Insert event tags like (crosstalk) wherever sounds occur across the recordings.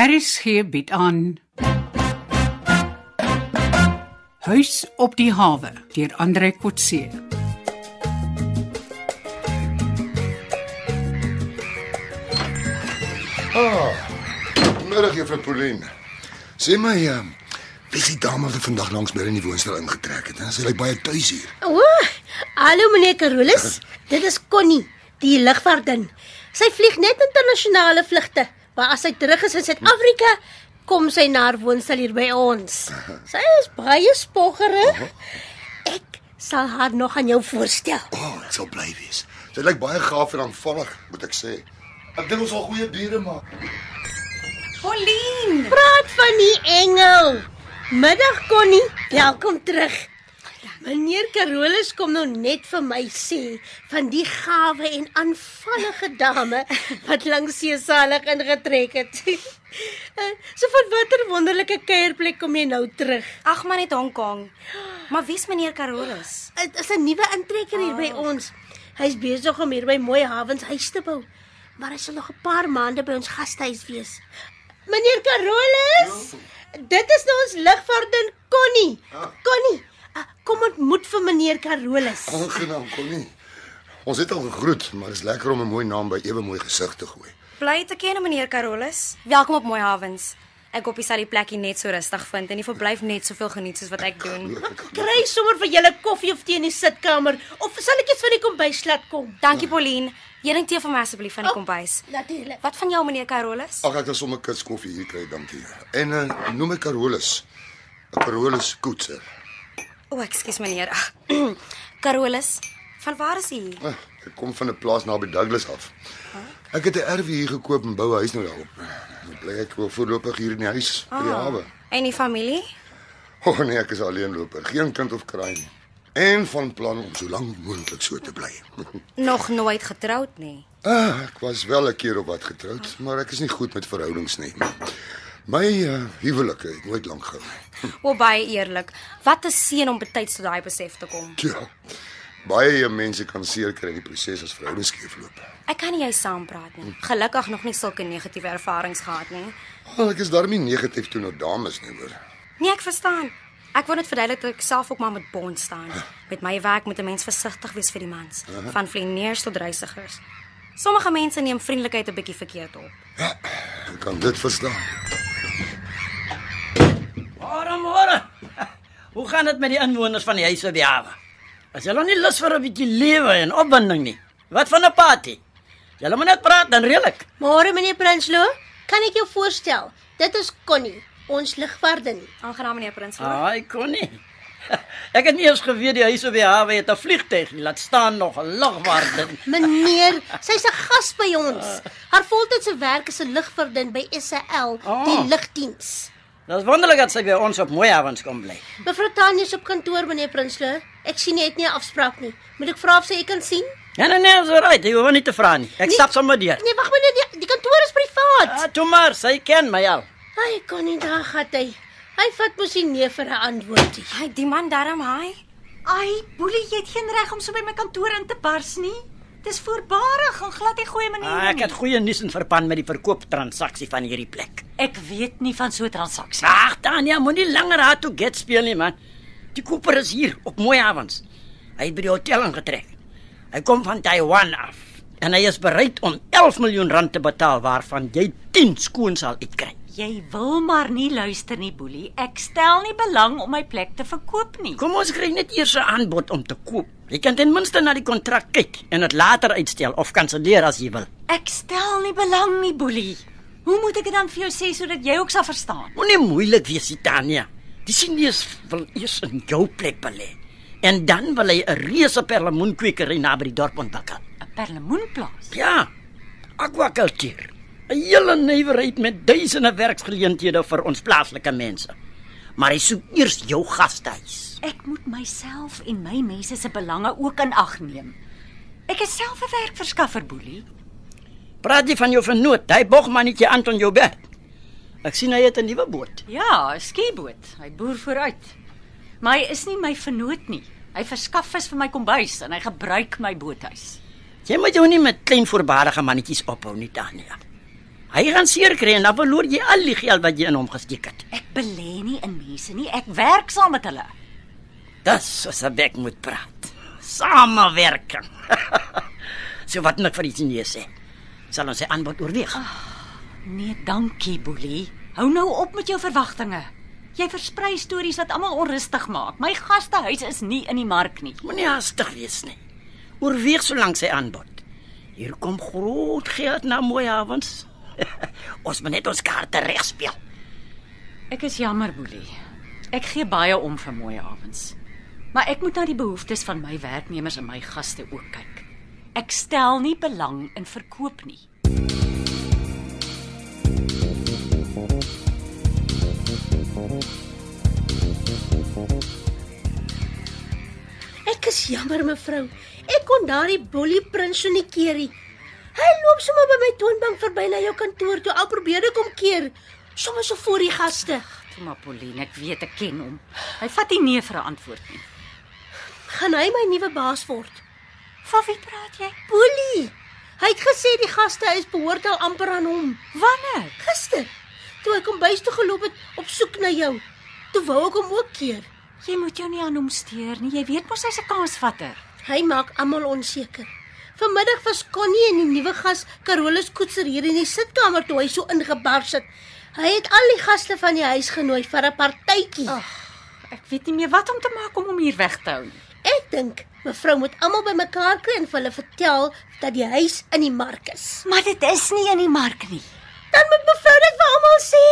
RSG bied aan Huis op die hawe deur Andre Kotse. Middag juffrou Pauline. Sê my, ehm, wie is die dame wat vandag langs my in die woonstel ingetrek het? hè? Sy lyk baie tuis hier. O, hallo meneer Carolus. Dit is Connie, die lugvaardin. Sy vlieg net internasionale vlugte, maar as sy terug is in Suid-Afrika, kom sy na haar woonstel hier by ons. (laughs) Sy is baie spoggerig. Ek sal haar nog aan jou voorstel. O, oh, ek sal bly wees. Sy lyk baie gaaf en aanvallig, moet ek sê. Ek dink ons sal goeie bure maak. Pauline, Praat van die engel. Middag Connie, welkom terug. Meneer Carolus kom nou net vir my sê van die gawe en aanvallige dame wat langs see salig ingetrek het. (laughs) So van watter wonderlike kuierplek kom jy nou terug? ag maar net Hong Kong. Maar wie's meneer Carolus? Dit is 'n nuwe intrekker hier by ons. Hy's besig om hier by Mooi Havens huis te bou, maar hy sal nog 'n paar maande by ons gastehuis wees. Meneer Carolus, dit is nou ons ligvaardin Connie. Connie, uh, kom ontmoet vir meneer Carolus. Aangenaam, Connie. Ons het al gegroet, maar is lekker om 'n mooi naam by ewe mooi gesig te gooi. Bly te ken meneer Carolus. Welkom op Mooi Havens. Ek hoop jy sal die plekkie net so rustig vind en die verblyf net soveel geniet soos wat ek doen. Kry sommer vir julle koffie of tee in die sitkamer of sal ek eers van die kombuis laat kom? Dankie Pauline. Jeding tee vir my asseblief van die kombuis. Natuurlik. Wat van jou meneer Carolus? Ag, ek wil sommer 'n kits koffie hier kry, dankie. En uh, noem my Carolus. 'n Carolus Koetser. O, oh, ekskuus meneer. Ag, (clears throat) Carolus, van waar is u? Uh, ek kom van 'n plaas naby Douglas af. Ek het 'n erfie hier gekoop en bou 'n huis nou daarop. Nou bly ek wel voorlopig hier in die huis by die hawe. En die familie? O oh, nee, ek is alleenloper, geen kind of kraai nie. En van plan om so lank moontlik so te bly. (laughs) Nog nooit getroud nie. ah, ek was wel 'n keer op wat getroud, maar ek is nie goed met verhoudings nie. My uh, huwelike het nooit lank gehou. nie. (laughs) O, baie eerlik. Wat 'n seën om betyds tot daai besef te kom. Ja. Baie mense kan seer kry in die proses as verhoudings skeefloop. Ek kan nie jy saampraat nie. Gelukkig nog nie sulke negatiewe ervarings gehad nie. Wel, ek is daarmee negatief teenoor dames nie, hoor. Nee, ek verstaan. Ek wou net verduidelik dat ek self ook maar met bond staan. Met my werk moet 'n mens versigtig wees vir die mans, van vlieëniers tot reisigers. Sommige mense neem vriendelikheid 'n bietjie verkeerd op. Ek kan dit verstaan. Môre môre. (laughs) Hoe gaan dit met die inwoners van die huis op die hawe? As julle nie lus vir 'n bietjie lewe en opwinding nie. Wat van 'n party? Julle moet net praat dan redelik. Môre meneer Prinsloo, kan ek jou voorstel? Dit is Connie, ons ligvaardin. Aangenaam meneer Prinsloo. Ai, kon nie. (laughs) Ek het nie eens geweet die huis op die hawe het 'n vliegtyg nie. Laat staan nog 'n lugwaarde. (laughs) Meneer, sy's 'n gas by ons. Haar voltydse werk is 'n ligvaardin by SAL, die Oh. lugdiens. Dit is wonderlik dat sy by ons op mooi avonds kom bly. Mevrou Tanya is op kantoor meneer Prinsloo. Ek sien jy het nie 'n afspraak nie. Moet ek vra of sy u kan sien? Ja, nee, nee, so right. Jy hoef nie te vra nie. Ek Nee. stap sommer deur. Nee, wag meneer, die, die kantoor is privaat. Ah, toe maar, sy ken my al. Hy kon nie daar gehad hy. Hy vat mos nie nee vir 'n antwoord nie. Hy die man darm hy. Ai, boelie, jy het geen reg om so by my kantoor in te bars nie. Dis voorbarig en glad nie goeie maniere Ah, ek het goeie nuus in verband met die verkooptransaksie van hierdie plek. Ek weet nie van so 'n transaksie. Ag, Tanya, moenie langer hard toe get speel nie, man. Die koper is hier op mooi avonds. Hy het by die hotel ingetrek. Hy kom van Taiwan af en hy is bereid om 11 miljoen rand te betaal waarvan jy 10 skoon sal uitkry. Jy wil maar nie luister nie, boelie. Ek stel nie belang om my plek te verkoop nie. Kom ons kry net eers 'n aanbod om te koop. Jy kan ten minste na die kontrak kyk en dit later uitstel of kanselleer as jy wil. Ek stel nie belang nie, boelie. Hoe moet ek dit dan vir jou sê sodat jy ook sal verstaan? Moenie moeilik wees, Tanya. Die Chinese wil eers in jou plek belê. En dan wil hy 'n reuse perlemoenkwekery naby die dorp ontwikkel. 'n Perlemoenplaas. Ja. Aquakultuur. 'n Hele nywerheid met duisende werksgeleenthede vir ons plaaslike mense. Maar hy soek eers jou gastehuis. Ek moet myself en my mense se belange ook in ag neem. Ek is self 'n werkverskaffer, boelie. Praat jy van jou vernoot, hy bogmannetjie Anton Joubert. Ek sien hy het 'n nuwe boot. Ja, 'n skieboot. Hy boer vooruit. Maar hy is nie my vernoot nie. Hy verskaf vis vir my kombuis en hy gebruik my boothuis. Jy moet jou nie met klein voorbarige mannetjies ophou nie, Tanya. Hy gaan seer kry en dan verloor jy al die geld wat jy in hom gesteek het. Ek belê nie in mense nie, ek werk saam met hulle. Dis soos 'n bek moet praat. Samewerking. (laughs) so wat net vir die Chinese sê. Sal ons sy aanbod oorweeg. Nee, dankie, Boelie. Hou nou op met jou verwagtinge. Jy versprei stories wat almal onrustig maak. My gastehuis is nie in die mark nie. Moenie haastig wees nie. Oorweeg solank sy aanbod. Hier kom groot geld na mooi avonds. (laughs) ons moet net ons kaarte reg speel. Ek is jammer, Boelie. Ek gee baie om vir mooi avonds. Maar ek moet na die behoeftes van my werknemers en my gaste ook kyk. Ek stel nie belang in verkoop nie. Ek is jammer mevrou. Ek kon daardie bully prins so nie keer nie. Hy loop sommer by my toonbank verby na jou kantoor toe al probeer ek hom keer. Sommige so voor die gaste. Toe maar Pauline, ek weet ek ken hom. Hy vat nie nee vir 'n antwoord nie. Gaan hy my nuwe baas word? Van wie praat jy? Bully. Hy het gesê die gaste is behoort al amper aan hom. Wanneer? Gister, toe ek kom bys toe geloop het op soek na jou. Toe wou ek hom ook keer. Jy moet jou nie aan hom steur nie. Jy weet mos hy's 'n kansvatter. Hy maak almal onseker. Vanmiddag was Connie en die nuwe gas Carolus Koetser hier in die sitkamer toe hy so ingebars het. Hy het al die gaste van die huis genooi vir 'n partytjie. Ag, ek weet nie meer wat om te maak om hom hier weg te hou nie. Ek dink mevrou moet almal bymekaar kry en vir hulle vertel dat die huis in die mark is. Maar dit is nie in die mark nie. Dan moet mevrou dit vir almal sê.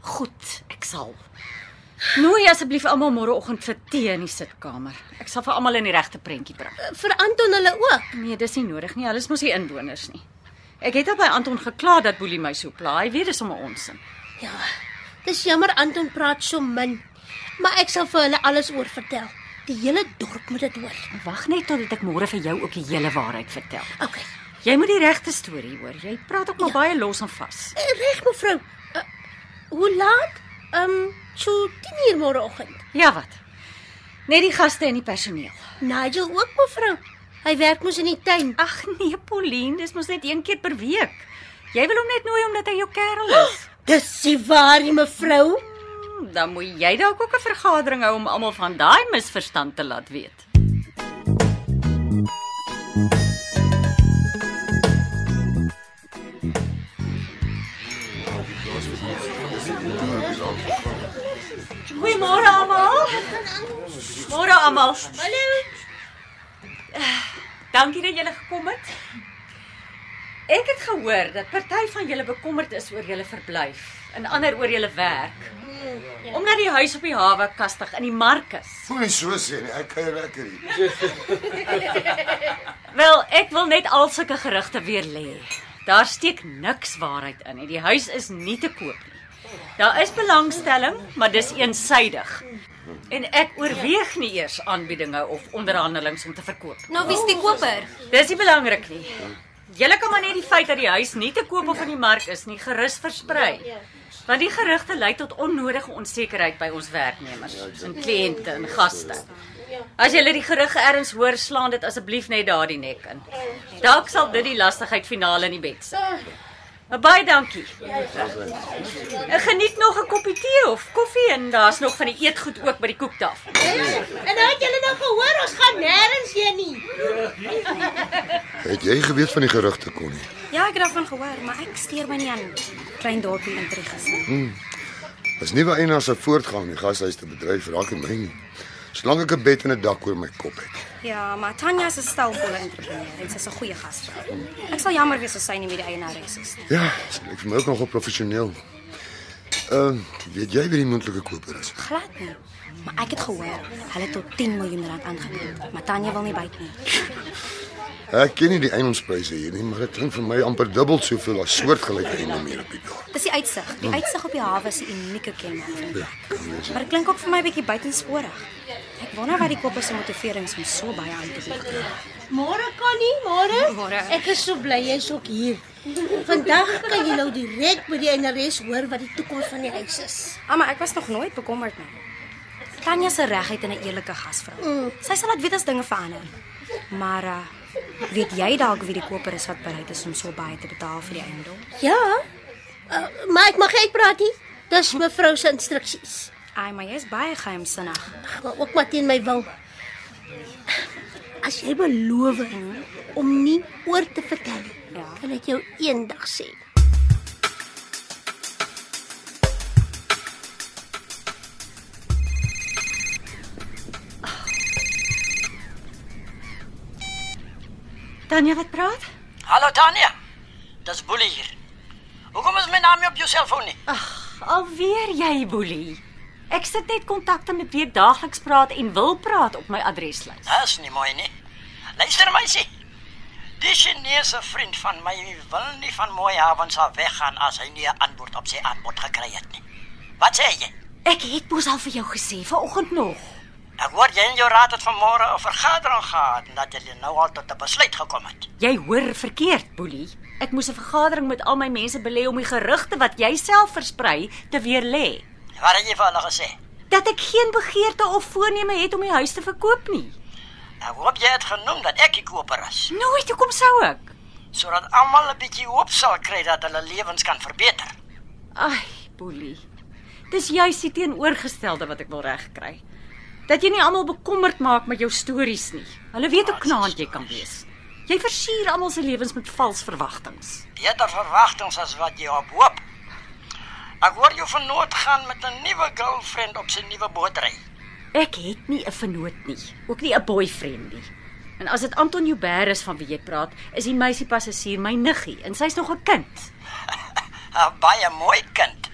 Goed, ek sal. Nooi asseblief almal môreoggend vir tee in die sitkamer. Ek sal vir almal in die regte prentjie bring. Vir Anton hulle ook. Nee, dis nie nodig nie. Hulle is mos nie inwoners nie. Ek het al by Anton gekla dat Boelie my so pla. Hy weet dis sommer onsin. Ja. Dis jammer Anton praat so min. Maar ek sal vir hulle alles oor vertel. Die hele dorp moet dit hoor. Wag net totdat ek môre vir jou ook die hele waarheid vertel. OK. Jy moet die regte storie hoor. Jy praat ook maar ja. baie los en vas. Eh, Reg mevrou. Uh, hoe laat? Ehm, um, so 10:00 môreoggend. Ja wat? Net die gaste en die personeel. Nigel ook mevrou. Hy werk mos in die tuin. Ag nee, Pauline, dis mos net een keer per week. Jy wil hom net nooi omdat hy jou kerel is. (gasps) Dis nie waar mevrou. Hmm, Dan moet jy dalk ook 'n vergadering hou om almal van daai misverstand te laat weet. Goeiemôre almal. Môre almal. Hallo. Dankie dat julle gekom het. Ek het gehoor dat party van julle bekommerd is oor julle verblyf en ander oor julle werk. Omdat die huis op die hawe kastig in die mark is. Moenie so sê nie. Ek kuier lekker hier. (laughs) Wel, ek wil net al sulke gerugte weer lê. Daar steek niks waarheid in nie. Die huis is nie te koop nie. Daar is belangstelling, maar dis eensaidig. En ek oorweeg nie eers aanbiedinge of onderhandelinge om te verkoop. Nou wie's die koper? Dis nie belangrik nie. Julle kan maar net die feit dat die huis nie te koop of in die mark is nie gerus versprei. Want die gerugte lei tot onnodige onsekerheid by ons werknemers, en kliënte en gaste. As julle die gerugte ergens hoor, slaan dit asseblief net daardie nek in. Dalk sal dit die lastigheid finaal in die bed sit. Maar Baie dankie. Ek geniet nog 'n koppie tee of koffie en daar's nog van die eetgoed ook by die koektafel. En nou het julle nou gehoor ons gaan nêrens heen nie. Het jy geweet van die gerugte Connie? Ja, ek het daarvan gehoor, maar ek steur my nie aan klein dorpie intriges nie. As nuwe eienaars se voortgang in die gashuis te bedryf raak en my nie. Solank ek 'n bed en 'n dak oor my kop het. Ja, maar Tanya is 'n stelvolle entrepreneur en sy's 'n goeie gasvrou. Ek sal jammer wees as sy nie meer die eienares is nie. Ja, ek vir my ook nogal professioneel. Ehm, uh, weet jy wie die moontlike koper is? Glad nie. Maar ek het gehoor hulle het tot 10 miljoen rand aangebied, maar Tanya wil nie byt nie. Ek ken nie die eiendomspryse hier nie, maar dit klink vir my amper dubbel soveel as soortgelyke eiendom hier op die dorp. Dis die uitsig. Die uitsig op die hawe is 'n unieke kenmerk Ja, kan wees. Maar dit klink ook vir my 'n bietjie buitensporig. Ek wonder wat die kopers se motiverings om so baie aan te bied. Môre Connie, môre. Môre. Ek is so bly jy's ook hier. Vandag kan jy nou direk by die eienares hoor wat die toekoms van die huis is. Ah, maar ek was nog nooit bekommerd nie. Tanya se regheid en 'n eerlike gasvrou. Mm. Sy sal laat weet as dinge verander. Maar uh Weet jy dalk wie die koper is wat bereid is om so baie te betaal vir die eiendom? Ja. Uh, maar ek mag nie uitpraat nie. Dis mevrou se instruksies. Ai, maar jy's baie geheimsinnig. Maar ook maar teen my wil. As jy beloof om nie oor te vertel nie, Ja. kan ek jou eendag sê. Tanya wat praat? Hallo Tanya. Dis Boelie hier. Hoekom is my naam nie op jou selfoon nie? Ag, alweer jy boelie. Ek sit net kontakte met wie daagliks praat en wil praat op my adreslys. Dis nie mooi nie. Luister meisie. Die Chinese vriend van my wil nie van mooi avonds af weggaan as hy nie 'n antwoord op sy aanbod gekry het nie. Wat sê jy? Ek het mos al vir jou gesê vanoggend nog. Ek hoor jy en jou raad het vanmôre 'n vergadering gehad en dat julle nou al tot 'n besluit gekom het. Jy hoor verkeerd, boelie. Ek moes 'n vergadering met al my mense belê om die gerugte wat jy self versprei te weerlê. Wat het jy vir hulle gesê? Dat ek geen begeerte of voorneme het om die huis te verkoop nie. Ek hoop jy het genoem dat ek die koper is, Nooit, hoekom sou ek? sodat almal 'n bietjie hoop sal kry dat hulle lewens kan verbeter. Ai, boelie. Dis juis die teenoorgestelde wat ek wil regkry. Dat jy nie almal bekommerd maak met jou stories nie. Hulle weet hoe knaand jy kan wees. Jy versier almal se lewens met vals verwagtinge. Beter verwagtinge as wat jy op hoop. Ek hoor jou vernoot gaan met 'n nuwe girlfriend op sy nuwe bootry. Ek het nie 'n vernoot nie, ook nie 'n boyfriend nie. En as dit Anton Joubert is van wie jy praat, is die meisie passasier my niggie en sy's nog 'n kind. (laughs) 'n Baie mooi kind.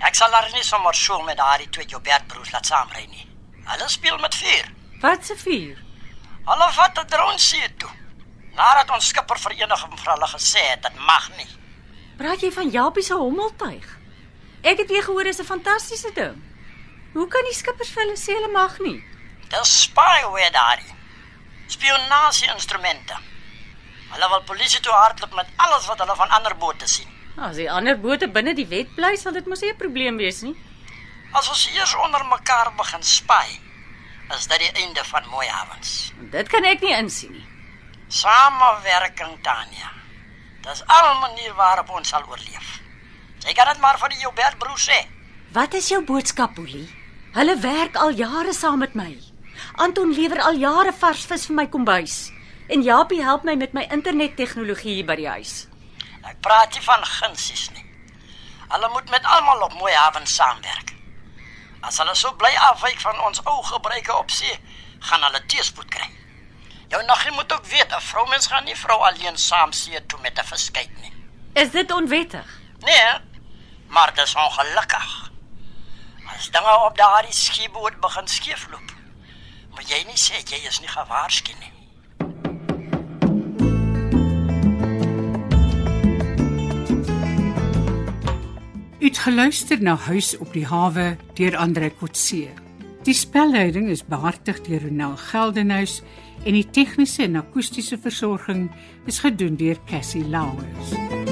Ek sal haar nie sommer so met daardie twee Joubert broers laat saamry nie. Hulle speel met vuur. Wat se vuur? Hulle vat 'n drone see toe. Nadat ons skipper vereniging vir hulle gesê het dit mag nie. Praat jy van Japie se hommeltuig? Ek het weer gehoor dis 'n fantastiese ding. Hoe kan die skippers vir hulle sê hulle mag nie? Dis spyware daardie. Spionasie instrumente. Hulle wil polisie toe hardloop met alles wat hulle van ander bote sien. As die ander bote binne die wet bly, sal dit mos nie 'n probleem wees nie. As ons eers onder mekaar begin spy, is dit die einde van mooi avonds. Dit kan ek nie insien nie. Samewerking, Tanya. Dis al manier waarop ons sal oorleef. Jy kan dit maar vir die Joubert broer sê. Wat is jou boodskap, Boelie? Hulle werk al jare saam met my. Anton lewer al jare vars vis vir my kombuis. En Japie help my met my internettegnologie hier by die huis. Ek praat nie van gunsies nie. Hulle moet met almal op mooi avonds saamwerk. As hulle so bly afwyk van ons ou gebruike op see, gaan hulle teespoed kry. Jou naggie moet ook weet, 'n vroumens gaan nie vrou alleen saam see toe met 'n verskyt nie. Is dit onwettig? Nee, maar dis ongelukkig. As dinge op daardie skieboot begin skeefloop, moet jy nie sê jy is nie gewaarsku nie. Het geluister na Huis op die hawe deur Andre Kotse. Die spelleiding is behartig deur Ronel Geldenhuys en die tegniese en akoestiese versorging is gedoen deur Cassie Lauers.